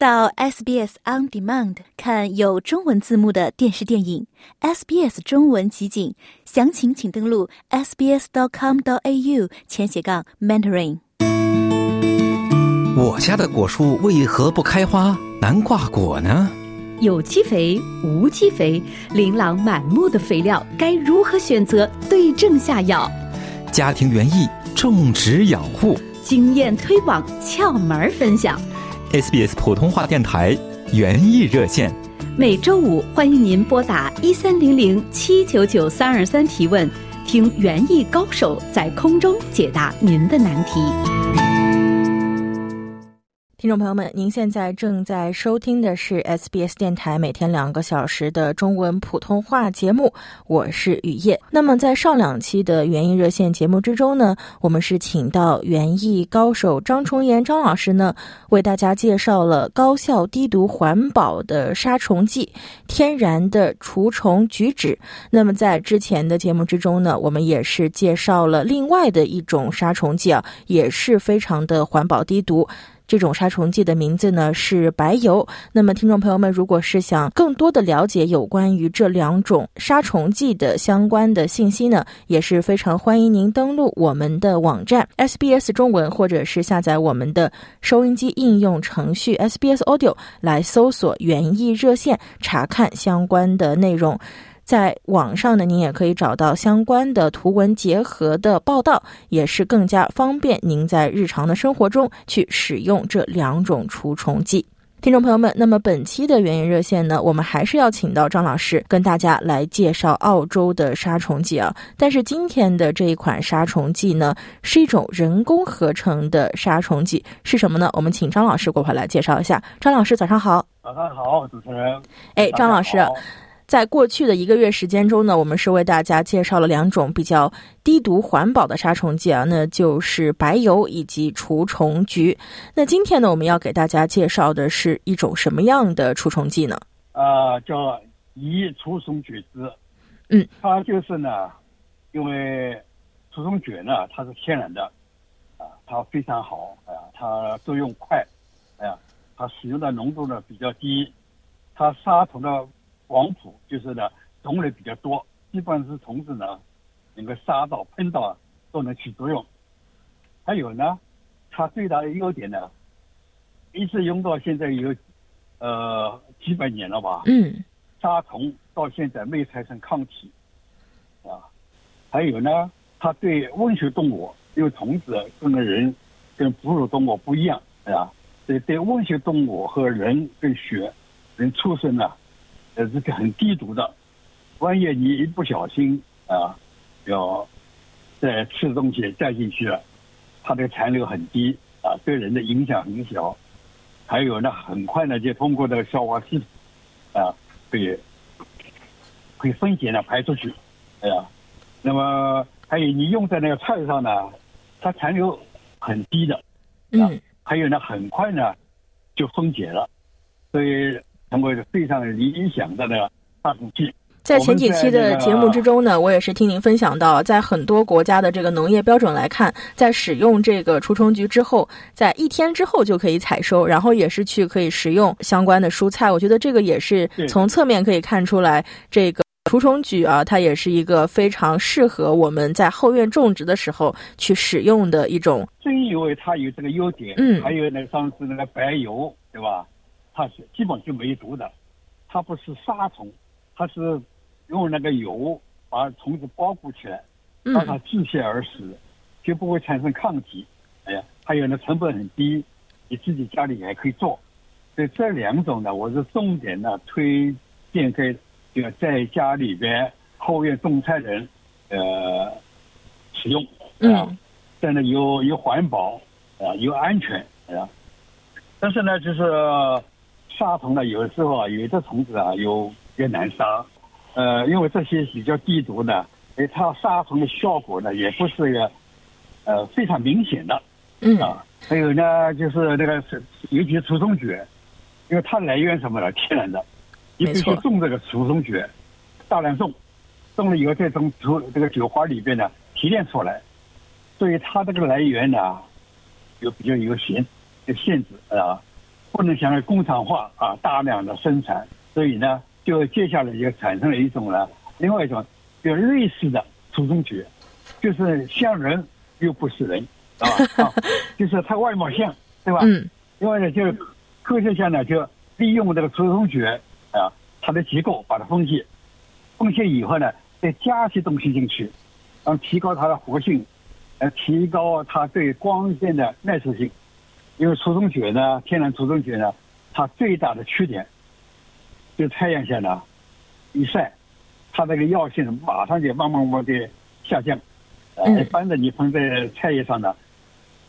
到 SBS On Demand 看有中文字幕的电视电影，SBS 中文集锦，详情请登录 sbs.com.au 前斜杠 mentoring。我家的果树为何不开花难挂果呢？有机肥、无机肥，琳琅满目的肥料该如何选择？对症下药。家庭园艺种植养护经验推广窍门分享。SBS 普通话电台园艺热线，每周五欢迎您拨打一三零零七九九三二三提问，听园艺高手在空中解答您的难题。听众朋友们，您现在正在收听的是 SBS 电台每天两个小时的中文普通话节目，我是雨夜。那么在上两期的园艺热线节目之中呢，我们是请到园艺高手张崇岩张老师呢，为大家介绍了高效、低毒、环保的杀虫剂——天然的除虫菊酯。那么在之前的节目之中呢，我们也是介绍了另外的一种杀虫剂啊，也是非常的环保、低毒。这种杀虫剂的名字呢是白油。那么，听众朋友们，如果是想更多的了解有关于这两种杀虫剂的相关的信息呢，也是非常欢迎您登录我们的网站 SBS 中文，或者是下载我们的收音机应用程序 SBS Audio 来搜索“园艺热线”，查看相关的内容。在网上呢，您也可以找到相关的图文结合的报道，也是更加方便您在日常的生活中去使用这两种除虫剂。听众朋友们，那么本期的原因热线呢，我们还是要请到张老师跟大家来介绍澳洲的杀虫剂啊。但是今天的这一款杀虫剂呢，是一种人工合成的杀虫剂，是什么呢？我们请张老师过来来介绍一下。张老师，早上好。早上好，主持人。哎，张老师。在过去的一个月时间中呢，我们是为大家介绍了两种比较低毒环保的杀虫剂啊，那就是白油以及除虫菊。那今天呢，我们要给大家介绍的是一种什么样的除虫剂呢？啊，叫乙除虫菊酯。嗯，它就是呢，因为除虫菊呢，它是天然的，啊，它非常好，哎呀，它作用快，哎呀，它使用的浓度呢比较低，它杀虫的。广谱就是呢，种类比较多，基本上是虫子呢，能够杀到、喷到都能起作用。还有呢，它最大的优点呢，一直用到现在有呃几百年了吧？嗯。杀虫到现在没产生抗体啊。还有呢，它对温血动物，因为虫子跟人跟哺乳动物不一样，啊，对对温血动物和人跟血人畜生呢。呃，这个很低毒的，万一你一不小心啊，要再吃东西再进去了，它的残留很低啊，对人的影响很小。还有呢，很快呢就通过这个消化系统啊，会会分解呢排出去。哎呀，那么还有你用在那个菜上呢，它残留很低的。嗯。还有呢，很快呢就分解了，所以。成为非常理想的那个杀虫剂。在前几期的节目之中呢，我也是听您分享到，在很多国家的这个农业标准来看，在使用这个除虫菊之后，在一天之后就可以采收，然后也是去可以食用相关的蔬菜。我觉得这个也是从侧面可以看出来，这个除虫菊啊，它也是一个非常适合我们在后院种植的时候去使用的一种。正因为它有这个优点，嗯，还有那上次那个白油，对吧？它是基本就没毒的，它不是杀虫，它是用那个油把虫子包裹起来，让它窒息而死，就不会产生抗体。哎呀，还有呢，成本很低，你自己家里也可以做。所以这两种呢，我是重点呢推荐给这个在家里边后院种菜的人呃使用。嗯，这呢又又环保啊，又安全啊。但是呢，就是。杀虫呢，有的时候啊，有的虫子啊，有也难杀，呃，因为这些比较低毒的，哎，它杀虫的效果呢，也不是个呃非常明显的，嗯。啊，还有呢，就是那个是尤其除虫菊，因为它来源什么呢？天然的，你必须种这个除虫菊，大量种，种了以后再从除这个菊花里边呢提炼出来，所以它这个来源呢，有比较有限，有限制啊。不能像工厂化啊，大量的生产，所以呢，就接下来就产生了一种呢，另外一种就类似的除虫菊，就是像人又不是人，啊，啊就是它外貌像，对吧？嗯另外呢，就是科学家呢就利用这个除虫菊啊，它的结构把它分析，分析以后呢，再加些东西进去，然后提高它的活性，呃，提高它对光线的耐受性。因为除虫菊呢，天然除虫菊呢，它最大的缺点就太阳下呢一晒，它那个药性马上就慢慢慢的下降。呃，嗯一般的你放在菜叶上呢，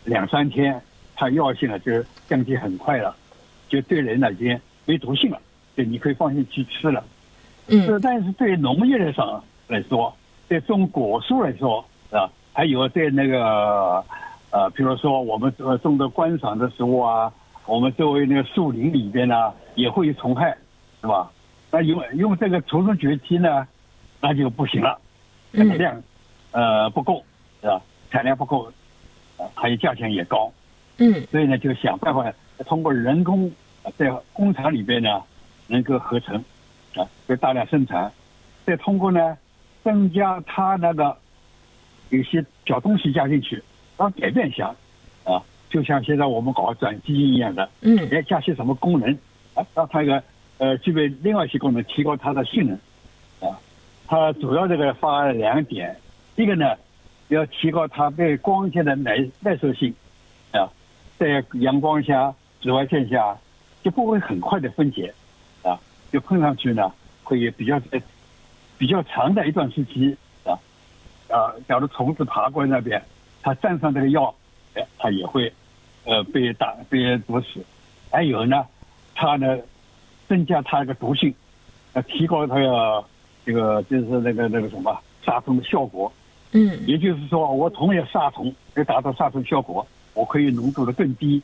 两三天，它药性呢就降低很快了，就对人呢已经没毒性了，就你可以放心去吃了。嗯这但是对农业来上来说，对种果树来说啊，还有对那个呃，比如说我们呃种的观赏的植物啊，我们周围那个树林里边呢，也会有虫害，是吧？那用用这个除虫绝迹呢，那就不行了，这个嗯量呃不够，是吧？产量不够，呃还有价钱也高，嗯所以呢，就想办法通过人工呃在工厂里边呢能够合成啊，就大量生产，再通过呢增加它那个有些小东西加进去，然后改变一下啊，就像现在我们搞转基因一样的，嗯要加些什么功能啊，让它一个呃具备另外一些功能，提高它的性能啊。它主要这个发两点，一个呢要提高它对光线的耐耐受性啊，在阳光下、紫外线下就不会很快的分解啊，就碰上去呢会比较呃比较长的一段时期啊啊，假如虫子爬过那边，它沾上这个药，哎，它也会呃被打被毒死。还有呢，它呢增加它这个毒性，呃，提高它的这个就是那个那个什么杀虫的效果。嗯也就是说，我同样杀虫，要达到杀虫效果，我可以浓度的更低，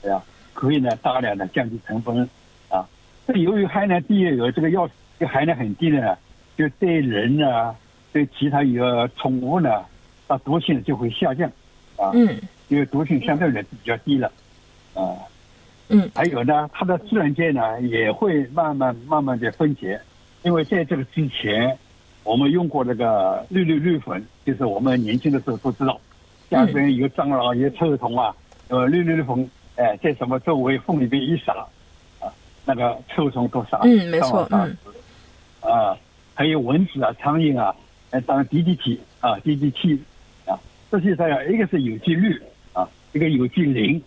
对呀，可以呢大量的降低成本啊。这由于含量低，有这个药这含量很低的呢，就对人呢，对其他有宠物呢，它毒性就会下降啊，嗯因为毒性相对来比较低了啊。嗯还有呢，它的自然界呢也会慢慢慢慢的分解，因为在这个之前，我们用过那个绿绿绿粉，就是我们年轻的时候都知道，家里边有蟑螂、有臭虫啊，呃，绿绿绿粉，哎，在什么周围缝里边一撒，啊，那个臭虫都杀，嗯没错嗯啊，还有蚊子啊、苍蝇啊，呃，当 DDT 啊，DDT 实际上一个是有机氯啊，一个有机磷。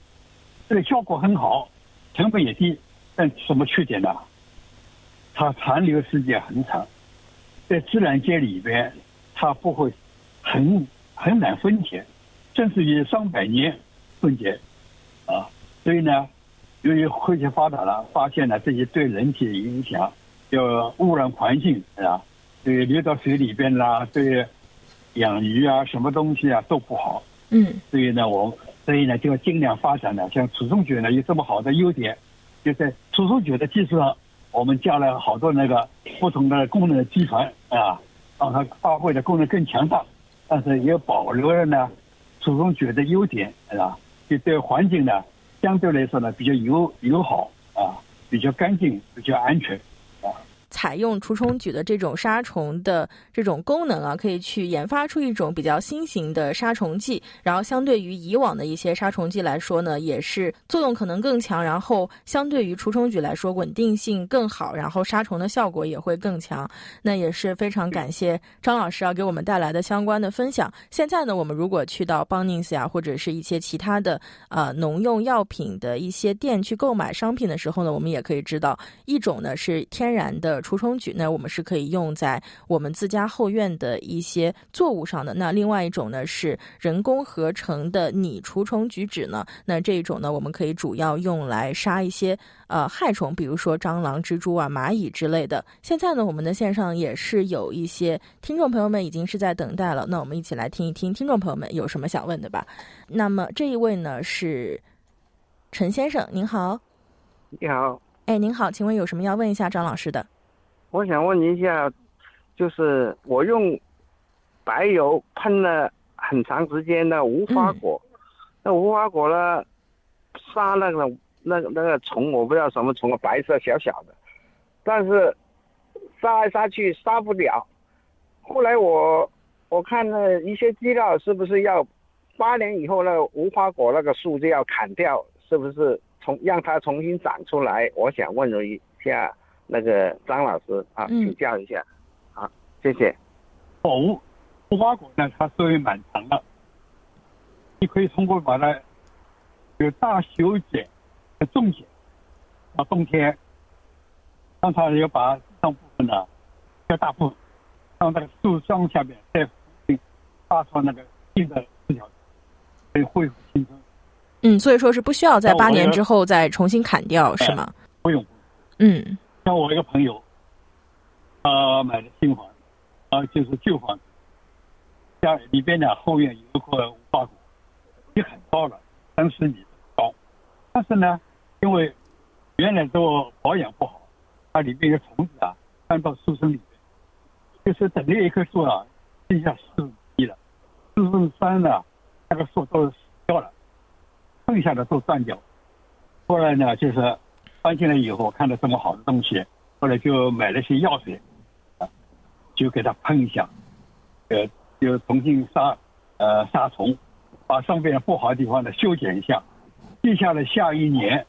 这个效果很好，成本也低，但什么缺点呢？它残留时间很长，在自然界里边，它不会很很难分解，甚至于上百年分解啊。所以呢，由于科学发达了，发现了这些对人体的影响，就污染环境啊，对流到水里边啦，对养鱼啊，什么东西啊都不好。嗯所以呢，我所以呢就要尽量发展呢，像除虫菊呢有这么好的优点，就在除虫菊的基础上，我们加了好多那个不同的功能的集团啊，让它发挥的功能更强大，但是也保留了呢除虫菊的优点，是吧？就对环境呢相对来说呢比较友友好啊，比较干净，比较安全。采用除虫菊的这种杀虫的这种功能啊，可以去研发出一种比较新型的杀虫剂，然后相对于以往的一些杀虫剂来说呢，也是作用可能更强，然后相对于除虫菊来说稳定性更好，然后杀虫的效果也会更强。那也是非常感谢张老师要给我们带来的相关的分享。现在呢，我们如果去到邦宁斯呀，或者是一些其他的呃农用药品的一些店去购买商品的时候呢，我们也可以知道，一种呢是天然的除虫菊，呢我们是可以用在我们自家后院的一些作物上的。那另外一种呢是人工合成的拟除虫菊酯呢，那这一种呢我们可以主要用来杀一些呃害虫，比如说蟑螂、蜘蛛啊、蚂蚁之类的。现在呢，我们的线上也是有一些听众朋友们已经是在等待了，那我们一起来听一听听众朋友们有什么想问的吧。那么这一位呢是陈先生，您好，你好，哎，您好，请问有什么要问一下张老师的？我想问一下，就是我用白油喷了很长时间的无花果，那无花果呢，杀那个那个那个虫，我不知道什么虫，白色小小的，但是杀来杀去杀不了。后来我我看了一些资料，是不是要八年以后那个无花果那个树就要砍掉？是不是重让它重新长出来？我想问一下那个张老师啊，嗯请教一下。好，谢谢。无无花果呢，它寿命蛮长的，你可以通过把它有大修剪、种剪，到冬天，让它要把上部分呢，要大部分，让那个树桩下面再发出那个新的枝条，可以恢复青春。嗯，所以说是不需要在八年之后再重新砍掉，是吗？不用，嗯像我一个朋友，他买的新房，啊，就是旧房子，家里边呢后院有一棵无花果，也很高了，三十米高，但是呢，因为原来做保养不好，它里面有虫子啊，钻到树身里面，就是等那一棵树啊，剩下四分之一了，四分之三呢，那个树都死掉了，剩下的都断掉。后来呢，就是搬进来以后，看到这么好的东西，后来就买了些药水，啊，就给它喷一下，呃，就重新杀，呃，杀虫，把上边不好的地方呢修剪一下。接下来下一年，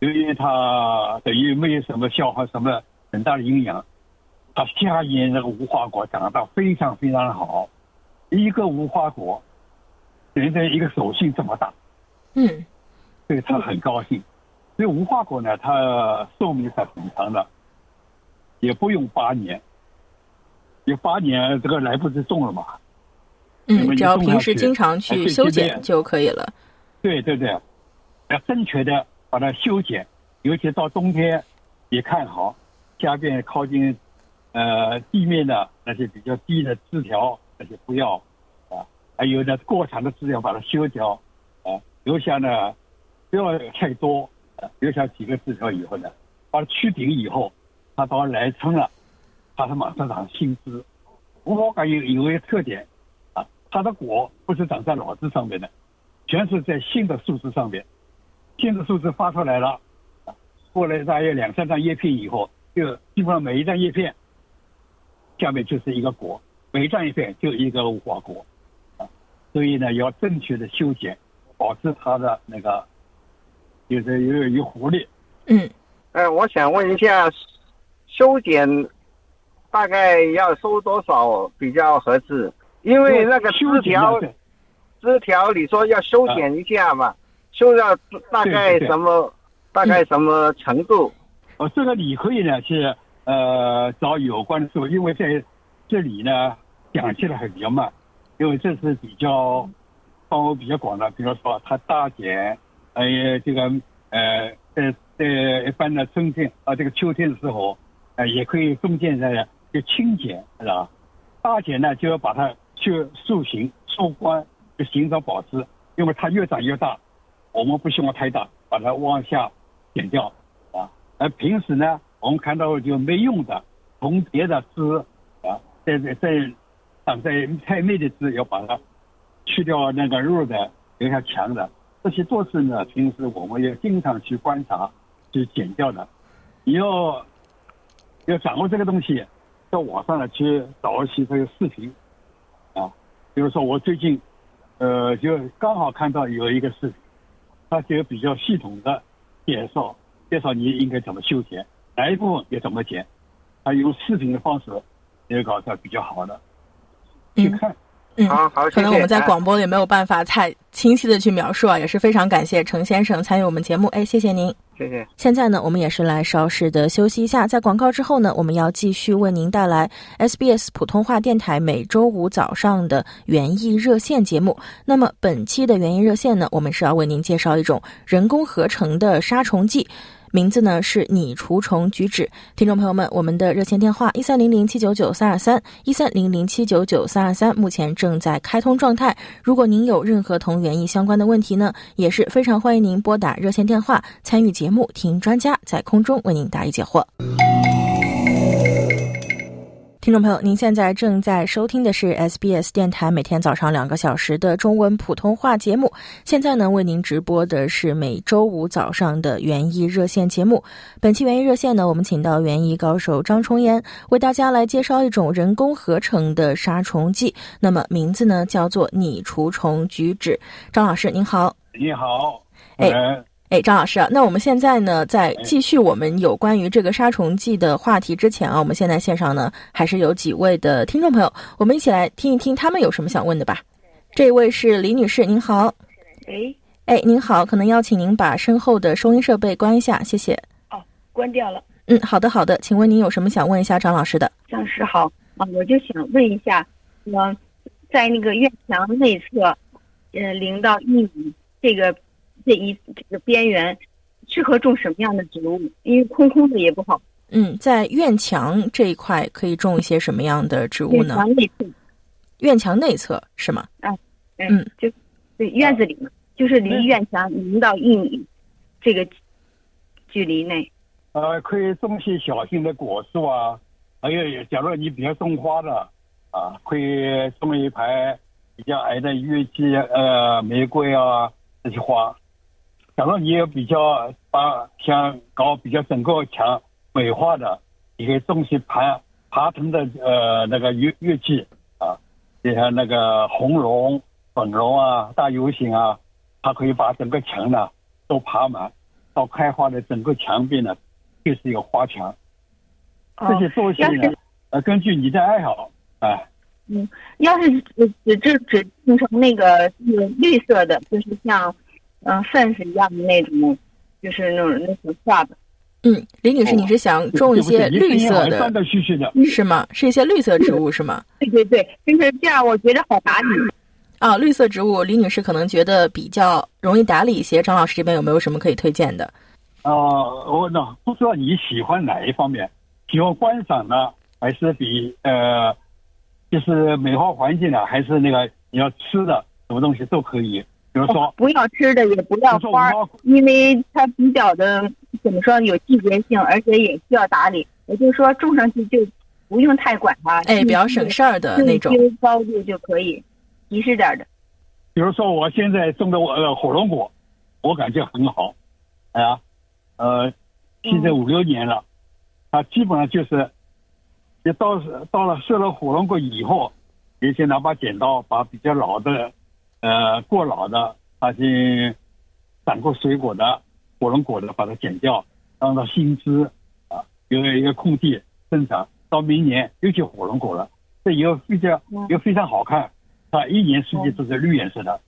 由于它等于没有什么消耗什么很大的营养，它下一年那个无花果长得非常非常的好，一个无花果，人的一个手心这么大。嗯所以他很高兴。所以无花果呢，它寿命是很长的，也不用八年，有八年这个来不及种了嘛。嗯，只要平时经常哎去修剪就可以了。对对对，要正确的把它修剪，尤其到冬天也看好，下边靠近呃地面的那些比较低的枝条那些不要啊，还有呢过长的枝条把它修掉啊，留下呢不要太多，啊、留下几个枝条以后呢，把它去顶以后，它到来春了，它是马上长新枝。无花果有有一个特点啊，它的果不是长在老枝上面的。全是在新的树枝上面，新的树枝发出来了，啊过了大约两三张叶片以后，就基本上每一张叶片下面就是一个果，每一张叶片就一个无花果，啊，所以呢要正确的修剪，保持它的那个就是有有活力。嗯呃，我想问一下，修剪大概要收多少比较合适？因为那个枝条，枝条你说要修剪一下嘛，修到大概什么大概什么程度？哦，这个你可以呢是呃找有关的师傅，因为在这里呢讲起来很比较慢，因为这是比较范围比较广的，比如说它大剪，呃这个呃在在一般的春天啊这个秋天的时候，呃也可以中间的就轻剪是吧？大剪呢就要把它去塑形、塑光，就形成保持，因为它越长越大，我们不希望太大，把它往下剪掉啊。而平时呢，我们看到就没用的重叠的枝啊，在在在长在太密的枝，要把它去掉那个弱的，留下强的。这些都是呢，平时我们要经常去观察、去剪掉的。你要要掌握这个东西，到网上呢去找一些这个视频啊，比如说我最近呃就刚好看到有一个视频，它就比较系统的介绍介绍你应该怎么修剪，哪一部分要怎么剪，它用视频的方式也搞得比较好的，去嗯看。嗯，好好。可能我们在哎广播里没有办法太清晰的去描述啊，也是非常感谢程先生参与我们节目，哎，谢谢您。谢谢。现在呢，我们也是来稍事的休息一下，在广告之后呢，我们要继续为您带来 SBS 普通话电台每周五早上的园艺热线节目。那么本期的园艺热线呢，我们是要为您介绍一种人工合成的杀虫剂。名字呢是拟除虫举止。听众朋友们，我们的热线电话一三零零七九九三二三一三零零七九九三二三目前正在开通状态。如果您有任何同园艺相关的问题呢，也是非常欢迎您拨打热线电话参与节目，听专家在空中为您答疑解惑。听众朋友，您现在正在收听的是 SBS 电台每天早上两个小时的中文普通话节目。现在呢，为您直播的是每周五早上的园艺热线节目。本期园艺热线呢，我们请到园艺高手张崇岩为大家来介绍一种人工合成的杀虫剂，那么名字呢叫做拟除虫菊酯。张老师您好，你好，哎呃哎，张老师啊，那我们现在呢，在继续我们有关于这个杀虫剂的话题之前啊，我们现在线上呢还是有几位的听众朋友，我们一起来听一听他们有什么想问的吧。这位是李女士，您好，喂，哎，您好，可能邀请您把身后的收音设备关一下，谢谢。哦关掉了。嗯，好的，好的，请问您有什么想问一下张老师的？张老师好啊，我就想问一下，我在那个院墙内侧，呃，零到一米这个这一这个边缘，适合种什么样的植物？因为空空的也不好。嗯，在院墙这一块可以种一些什么样的植物院呢？墙内侧，院墙内侧是吗？啊嗯，就对院子里嘛，就是离院墙零到一米这个距离内。呃，可以种些小型的果树啊，还有，假如你比较种花的啊，可以种一排比较矮的月季、呃玫瑰啊这些花。假如你有比较把想搞比较整个墙美化的，你可以种些爬爬藤的呃那个月月季啊，你像那个红龙、粉龙啊、大游行啊，它可以把整个墙呢都爬满，到开花的整个墙壁呢就是一个花墙。这哦些东西呢呃，根据你的爱好，啊、嗯要是只只只只种成那个就是绿色的，就是像嗯 fence 一样的那种，就是那种那种 shrub。嗯，李女士，哦你是想种一些绿色的断断续续的。是吗？是一些绿色植物 是吗？对对对，就是这样，我觉得好打理。啊，绿色植物，李女士可能觉得比较容易打理一些。张老师这边有没有什么可以推荐的？呃，我呢不知道你喜欢哪一方面，喜欢观赏呢，还是比呃，就是美化环境的，还是那个你要吃的什么东西都可以。比如说，不要吃的，也不要花因为它比较的怎么说有季节性，而且也需要打理。也就是说，种上去就不用太管它，哎，比较省事儿的就那种。就高度就可以，及时点儿的。比如说我现在种的呃火龙果，我感觉很好，哎呀，呃，现在五六年了，它基本上就是，也到到了收了火龙果以后，也先拿把剪刀把比较老的，呃，过老的那些长过水果的火龙果的把它剪掉，让它新枝啊有一个空地生长，到明年又结火龙果了，这以后非常又非常好看。它一年四季都是绿颜色的。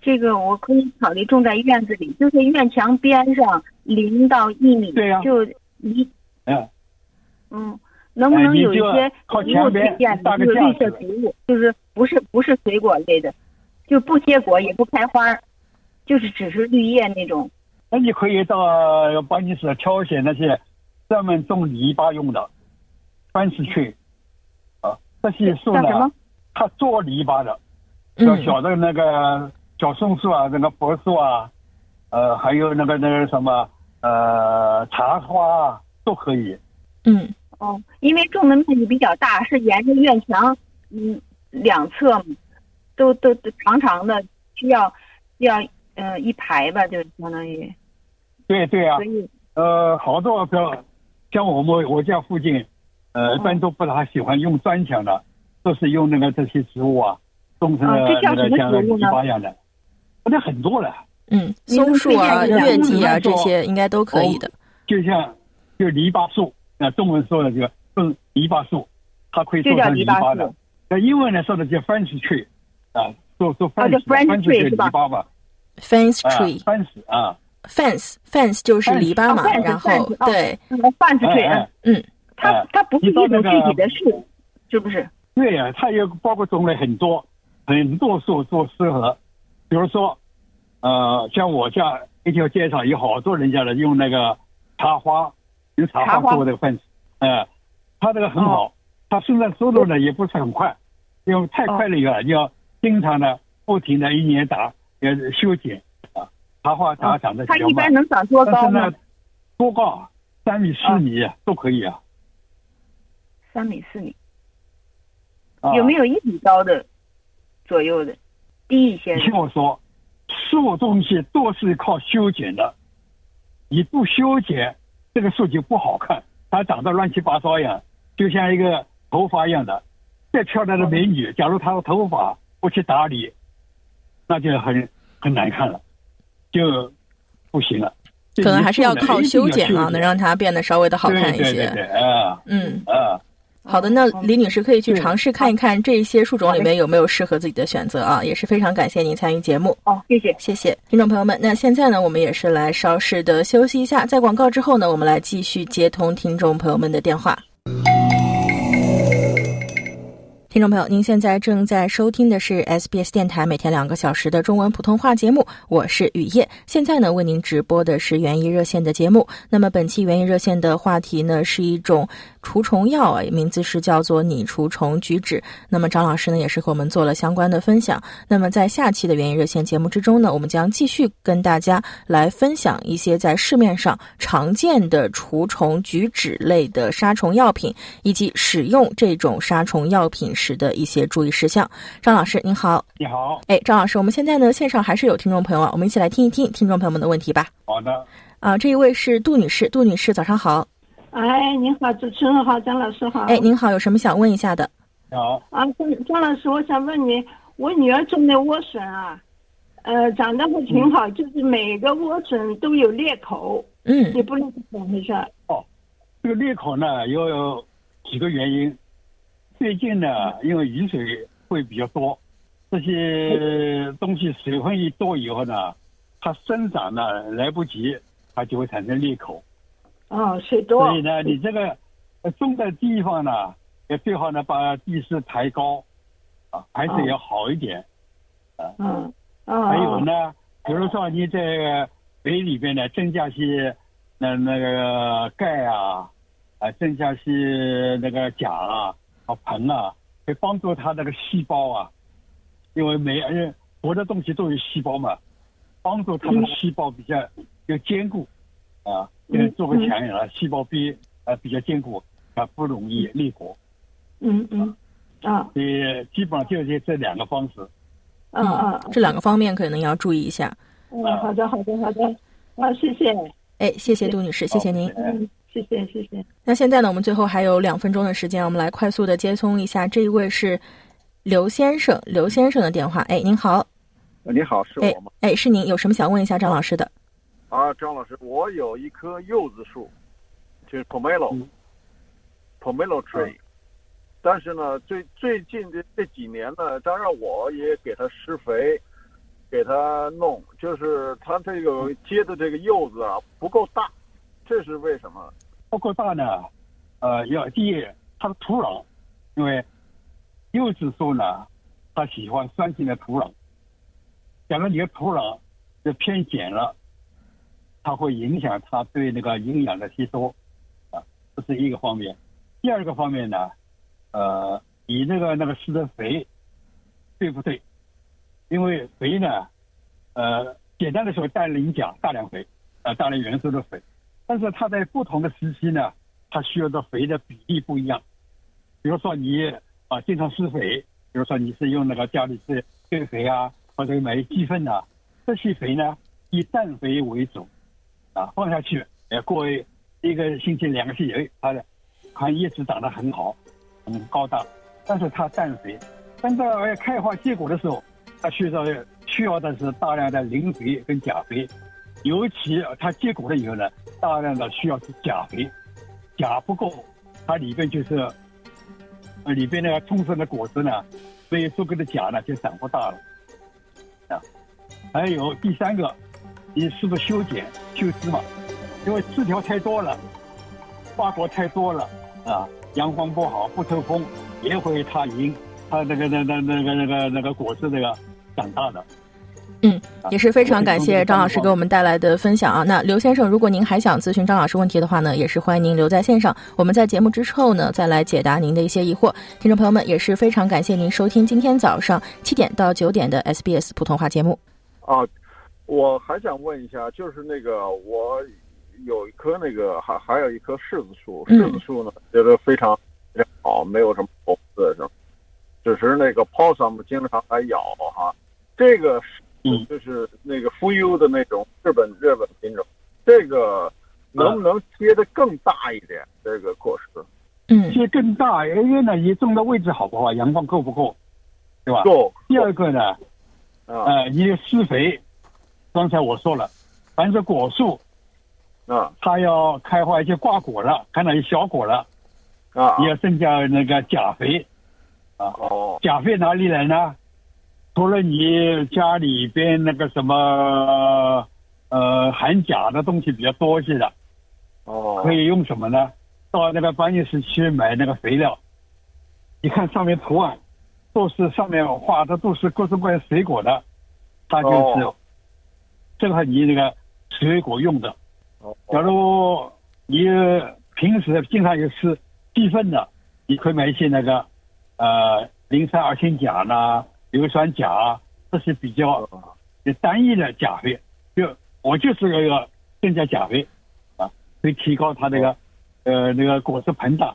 这个我可以考虑种在院子里，就是院墙边上零到一米，对呀就离嗯，嗯，能不能有一些靠植物推荐的，搭个就是绿色植物，就是不是不是水果类的，就不结果也不开花，就是只是绿叶那种。那你可以到巴尼斯挑选那些专门种篱笆用的番石去啊，这些树呢它做篱笆的，嗯像小的那个小松树啊，那个柏树啊，呃，还有那个那个什么呃茶花啊，都可以。嗯哦，因为种的面积比较大，是沿着院墙，嗯，两侧嘛，都都都长长的，需要需要嗯、呃一排吧，就是相当于，对对啊所，以呃，好多个像我们我家附近，呃，一哦般都不大喜欢用砖墙的，都是用那个这些植物啊，种成了哦这叫什么那个像篱植物呢笆一样的，那很多了。嗯，松树啊、月季啊嗯这些应该都可以的。就像就篱笆树，那中文说的就种篱笆树，它可以做成篱笆的。那英文呢说的叫 French tree，啊，做做哦叫 French French tree 就是吧？篱笆吧，Fence 啊 tree，French 啊，fence fence 就是篱笆嘛，哦，fence，然后 fence，哦对，那个饭子水，哎哎嗯，它哎它不是一种具体的树，是不是？对呀、它也包括种类很多，很多树都适合，比如说，呃，像我家一条街上有好多人家的用那个茶花，用茶茶花花做的粪，呃，它这个很好，它生长速度呢也不是很快，因为太快了以后，你要经常呢不停的一年打也修剪啊，茶花它长得比较慢它一般，能长多高呢呢？，多高？三米四米都可以啊。三米四米。啊有没有一米高的左右的低一些你？听我说，树东西都是靠修剪的，你不修剪，这个树就不好看，它长得乱七八糟一样，就像一个头发一样的。再漂亮的美女，假如她的头发不去打理，那就很很难看了，就不行了。可能还是要靠修剪啊，能能让它变得稍微的好看一些。对对对对啊嗯，啊，好的，那李女士可以去尝试看一看这些树种里面有没有适合自己的选择啊，也是非常感谢您参与节目。哦，谢谢。谢谢听众朋友们。那现在呢，我们也是来稍事的休息一下，在广告之后呢，我们来继续接通听众朋友们的电话。听众朋友，您现在正在收听的是 SBS 电台每天两个小时的中文普通话节目，我是雨夜。现在呢，为您直播的是园艺热线的节目。那么本期园艺热线的话题呢，是一种除虫药，名字是叫做拟除虫菊酯。那么张老师呢，也是和我们做了相关的分享。那么在下期的园艺热线节目之中呢，我们将继续跟大家来分享一些在市面上常见的除虫菊酯类的杀虫药品，以及使用这种杀虫药品时的一些注意事项。张老师您好，你好，哎，张老师，我们现在呢线上还是有听众朋友啊，我们一起来听一听听众朋友们的问题吧。好的，啊，这一位是杜女士，杜女士早上好，哎，您好，主持人好，张老师好。哎，您好，有什么想问一下的？你好，啊，张张老师，我想问你，我女儿种的莴笋啊，呃，长得还挺好，就是每个莴笋都有裂口，嗯也不知道是怎么回事。哦这个裂口呢有几个原因。最近呢，因为雨水会比较多，这些东西水分一多以后呢，它生长呢来不及，它就会产生裂口。哦，水多所以呢，你这个呃种的地方呢，也最好呢把地势抬高，啊，排水要好一点。嗯，啊，还有呢，比如说你在水里边呢增加些那那个钙啊，啊增加些那个钾啊、啊硼啊，会帮助它那个细胞啊，因为每人活的东西都有细胞嘛，帮助它的细胞比较要坚固啊，嗯做个墙啊，细胞壁啊比较坚固啊，不容易裂果。嗯嗯，啊所以基本上就是这两个方式。嗯嗯，这两个方面可能要注意一下。嗯，好的好的好的，啊，谢谢，哎，谢谢杜女士，谢谢您。嗯，谢谢谢谢。那现在呢，我们最后还有两分钟的时间，我们来快速的接通一下这一位是刘先生，刘先生的电话。哎，您好，你好，是哎我吗？哎，是您，有什么想问一下张老师的？啊，张老师，我有一棵柚子树，就是 pomelo，pomelo、嗯 tree，、但是呢，最最近的这几年呢，当然我也给它施肥，给它弄，就是它这个结的这个柚子啊不够大，这是为什么？不够大呢，呃，要第一，它的土壤，因为柚子树呢，它喜欢酸性的土壤。假如你的土壤是偏碱了，它会影响它对那个营养的吸收，啊，这是一个方面。第二个方面呢，呃，你那个那个施的肥对不对？因为肥呢，呃，简单的说，氮磷钾大量肥，呃，大量元素的肥。但是它在不同的时期呢，它需要的肥的比例不一样。比如说你啊经常施肥，比如说你是用那个家里是堆肥啊，或者买鸡粪呐、这些肥呢以氮肥为主，啊放下去，呃过一个星期两个星期，哎它的它叶子长得很好，很高大，但是它氮肥，等到开花结果的时候，它需要需要的是大量的磷肥跟钾肥。尤其它结果了以后呢，大量的需要是钾肥，钾不够，它里边就是，里边那个充分的果子呢，没有足够的钾呢，就长不大了，啊，还有第三个，你是不是修剪修枝嘛？因为枝条太多了，花果太多了啊，阳光不好不透风，也会它影它那个那那那个那个那个果子那个长大的。嗯，也是非常感谢张老师给我们带来的分享啊。那刘先生，如果您还想咨询张老师问题的话呢，也是欢迎您留在线上，我们在节目之后呢再来解答您的一些疑惑。听众朋友们，也是非常感谢您收听今天早上七点到九点的 SBS 普通话节目。啊，我还想问一下，就是那个我有一棵那个还还有一棵柿子树，嗯柿子树呢觉得非常非常好，没有什么虫子什么。只是那个 possum 经常来咬哈。这个是嗯。就是那个富优的那种日本日本品种，这个能不能结的更大一点？这个果实？嗯。切更大，因为呢，你种的位置好不好，阳光够不够，对吧？够第二个呢，啊。呃，你施肥，刚才我说了，凡是果树，啊。它要开花一些挂果了，看到有小果了，啊。你要增加那个钾肥。啊哦。钾肥哪里来呢？除了你家里边那个什么呃含钾的东西比较多一些的，哦。可以用什么呢？到那个搬运室去买那个肥料，你看上面图案都是上面画的都是各种各样水果的，它就是哦。正好你那个水果用的。哦。假如你平时经常有吃鸡粪的，你可以买一些那个呃磷酸二氢钾啦、硫酸钾啊，这些比较单一的钾肥。就我就是那个增加钾肥啊，可以提高它那个呃那个果实膨大。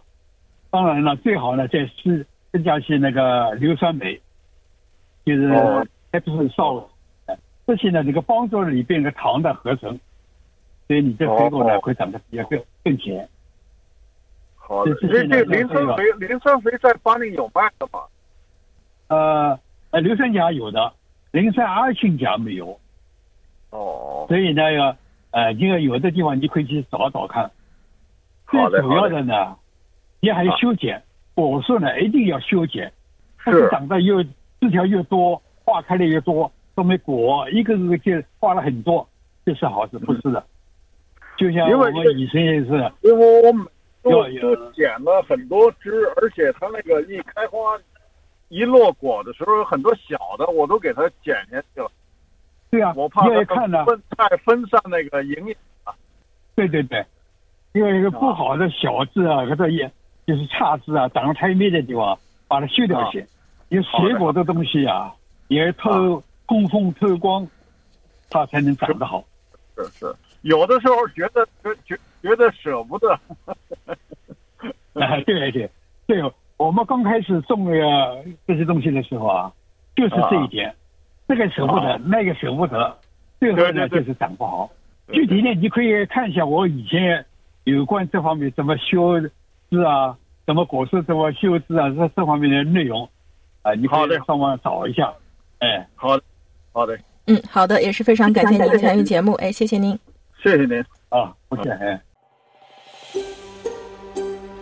当然了，最好呢再施增加些那个硫酸镁，就是哦 Epsom salt，呃这些呢能够帮助里边的糖的合成，所以你这水果呢哦会长得比较更更甜。好的，这这磷酸肥磷酸肥在巴黎有卖的吗？呃呃，硫酸钾有的，磷酸二氢钾没有，哦所以呢要呃这个有的地方你可以去找找看。最主要的的呢，你还要修剪果树呢，一定要修剪，它是长得越枝条越多，花开的越多，说明果一个个就花了很多，这是好事，不是的。就像我们以前也是，因为我每都要有都剪了很多枝，而且它那个一开花一落果的时候，有很多小的我都给它剪下去了，对啊，我怕它分太分散那个营养。对对对，因为一个不好的小枝啊，或者也就是差枝啊，长得太密的地方，把它修掉些。因为水果的东西啊，也透供奉透光，它才能长得好。是是，有的时候觉得觉觉觉得舍不得。啊，对对对，我们刚开始种那个这些东西的时候啊，就是这一点，这个舍不得，那个舍不得，最后呢就是长不好。具体呢，你可以看一下我以前有关这方面怎么修枝啊，怎么果树怎么修枝啊，这这方面的内容。啊，你可好的以上网找一下。哎，好的，好的，嗯，好的，也是非常感谢您参与节目，哎，谢谢您。谢谢您。啊，不谢，哎。